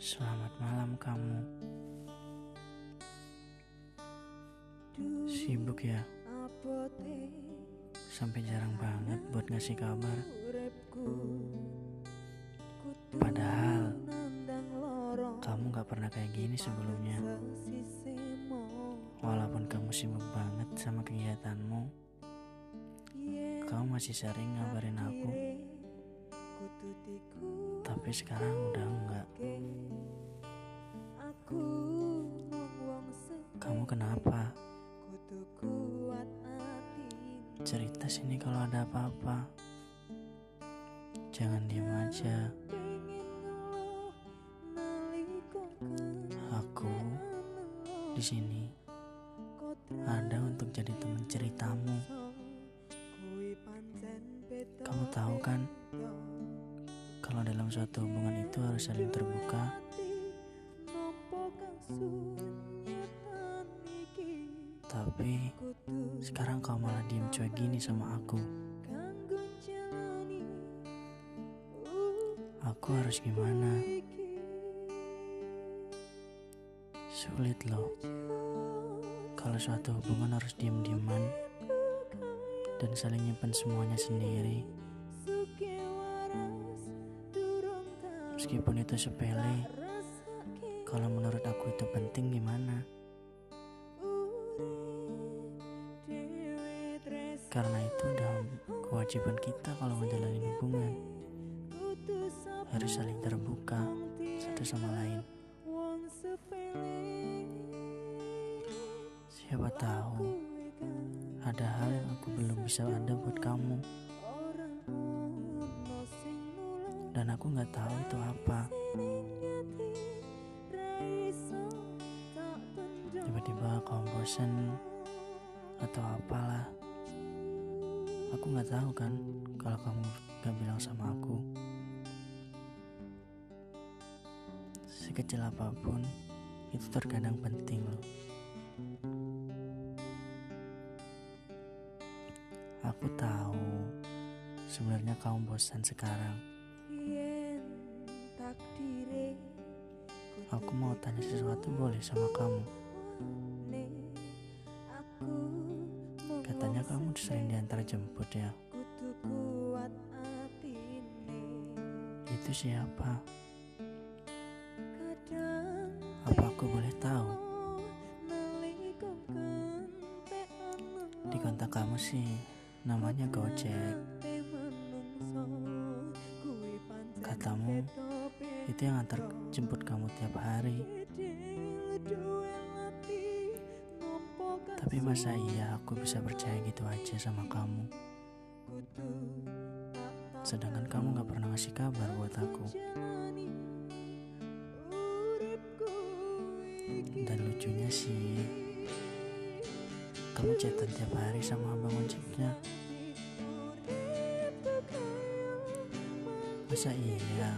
Selamat malam kamu. Sibuk ya? Sampai jarang banget buat ngasih kabar. Padahal kamu gak pernah kayak gini sebelumnya. Walaupun kamu sibuk banget sama kegiatanmu, kamu masih sering ngabarin aku. Tapi sekarang udah enggak. Kamu kenapa? Cerita sini kalau ada apa-apa. Jangan diem aja. Aku di sini ada untuk jadi teman ceritamu. Kamu tahu kan, kalau dalam suatu hubungan itu harus saling terbuka. Tapi sekarang kau malah diem cuek gini sama aku. Aku harus gimana? Sulit loh. Kalau suatu hubungan harus diem-dieman dan saling nyimpen semuanya sendiri. Meskipun itu sepele, kalau menurut aku itu penting gimana? Karena itu udah kewajiban kita kalau ngejalanin hubungan. Harus saling terbuka satu sama lain. Siapa tahu ada hal yang aku belum bisa ada buat kamu Dan aku gak tahu itu apa Tiba-tiba kamu bosan atau apalah Aku nggak tahu kan kalau kamu gak bilang sama aku. Sekecil apa pun, itu terkadang penting loh. Aku tahu sebenarnya kamu bosan sekarang. Aku mau tanya sesuatu boleh sama kamu? Katanya kamu sering diantar jemput ya. Itu siapa? Apa aku boleh tahu? Di kontak kamu sih namanya Gojek. Katamu itu yang antar jemput kamu tiap hari. Tapi masa iya aku bisa percaya gitu aja sama kamu? Sedangkan kamu gak pernah ngasih kabar buat aku. Dan lucunya sih Kamu chatan tiap hari sama abang ojeknya. Masa iya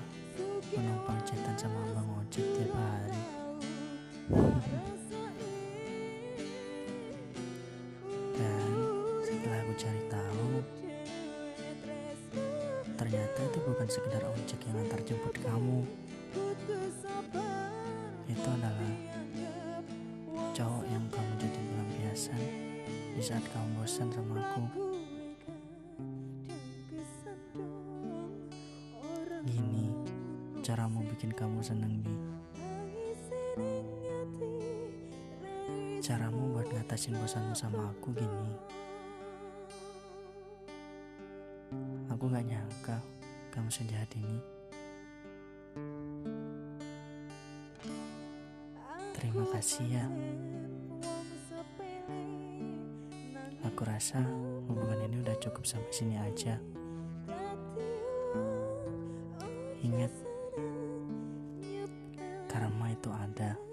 penumpang chatan sama abang ojek tiap hari. Cari tahu ternyata itu bukan sekedar ojek yang antar jemput kamu. Itu adalah cowok yang kamu jadi pelampiasan di saat kamu bosan sama aku caramu bikin kamu seneng bi caramu buat ngatasin bosanmu sama aku gini Aku gak nyangka kamu sejahat ini. Terima kasih ya. Aku rasa hubungan ini udah cukup sampai sini aja. Itu ada.